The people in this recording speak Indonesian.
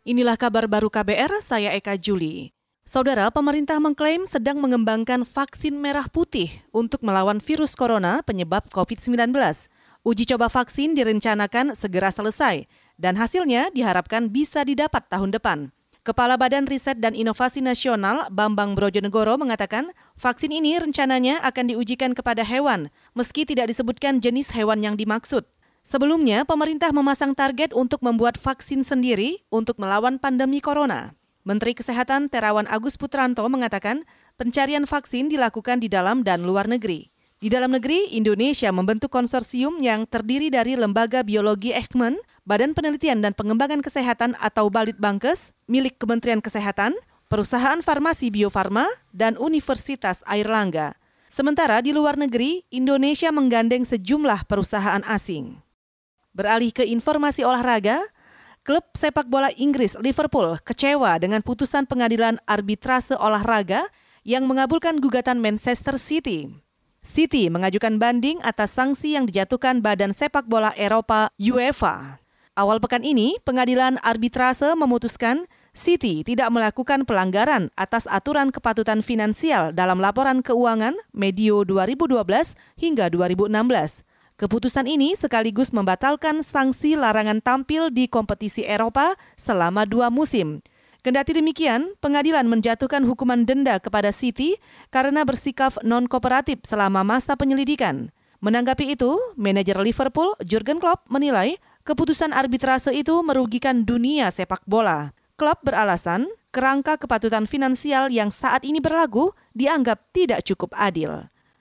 Inilah kabar baru KBR, saya Eka Juli. Saudara, pemerintah mengklaim sedang mengembangkan vaksin merah putih untuk melawan virus corona penyebab COVID-19. Uji coba vaksin direncanakan segera selesai dan hasilnya diharapkan bisa didapat tahun depan. Kepala Badan Riset dan Inovasi Nasional Bambang Brojonegoro mengatakan vaksin ini rencananya akan diujikan kepada hewan meski tidak disebutkan jenis hewan yang dimaksud. Sebelumnya, pemerintah memasang target untuk membuat vaksin sendiri untuk melawan pandemi corona. Menteri Kesehatan Terawan Agus Putranto mengatakan pencarian vaksin dilakukan di dalam dan luar negeri. Di dalam negeri, Indonesia membentuk konsorsium yang terdiri dari Lembaga Biologi Eijkman, Badan Penelitian dan Pengembangan Kesehatan atau Balitbangkes, milik Kementerian Kesehatan, perusahaan farmasi Bio Farma, dan Universitas Airlangga. Sementara di luar negeri, Indonesia menggandeng sejumlah perusahaan asing. Beralih ke informasi olahraga, klub sepak bola Inggris Liverpool kecewa dengan putusan pengadilan arbitrase olahraga yang mengabulkan gugatan Manchester City. City mengajukan banding atas sanksi yang dijatuhkan Badan Sepak Bola Eropa UEFA. Awal pekan ini, pengadilan arbitrase memutuskan City tidak melakukan pelanggaran atas aturan kepatutan finansial dalam laporan keuangan medio 2012 hingga 2016. Keputusan ini sekaligus membatalkan sanksi larangan tampil di kompetisi Eropa selama dua musim. Kendati demikian, pengadilan menjatuhkan hukuman denda kepada City karena bersikap non-kooperatif selama masa penyelidikan. Menanggapi itu, manajer Liverpool, Jurgen Klopp, menilai keputusan arbitrase itu merugikan dunia sepak bola. Klopp beralasan, kerangka kepatutan finansial yang saat ini berlaku dianggap tidak cukup adil.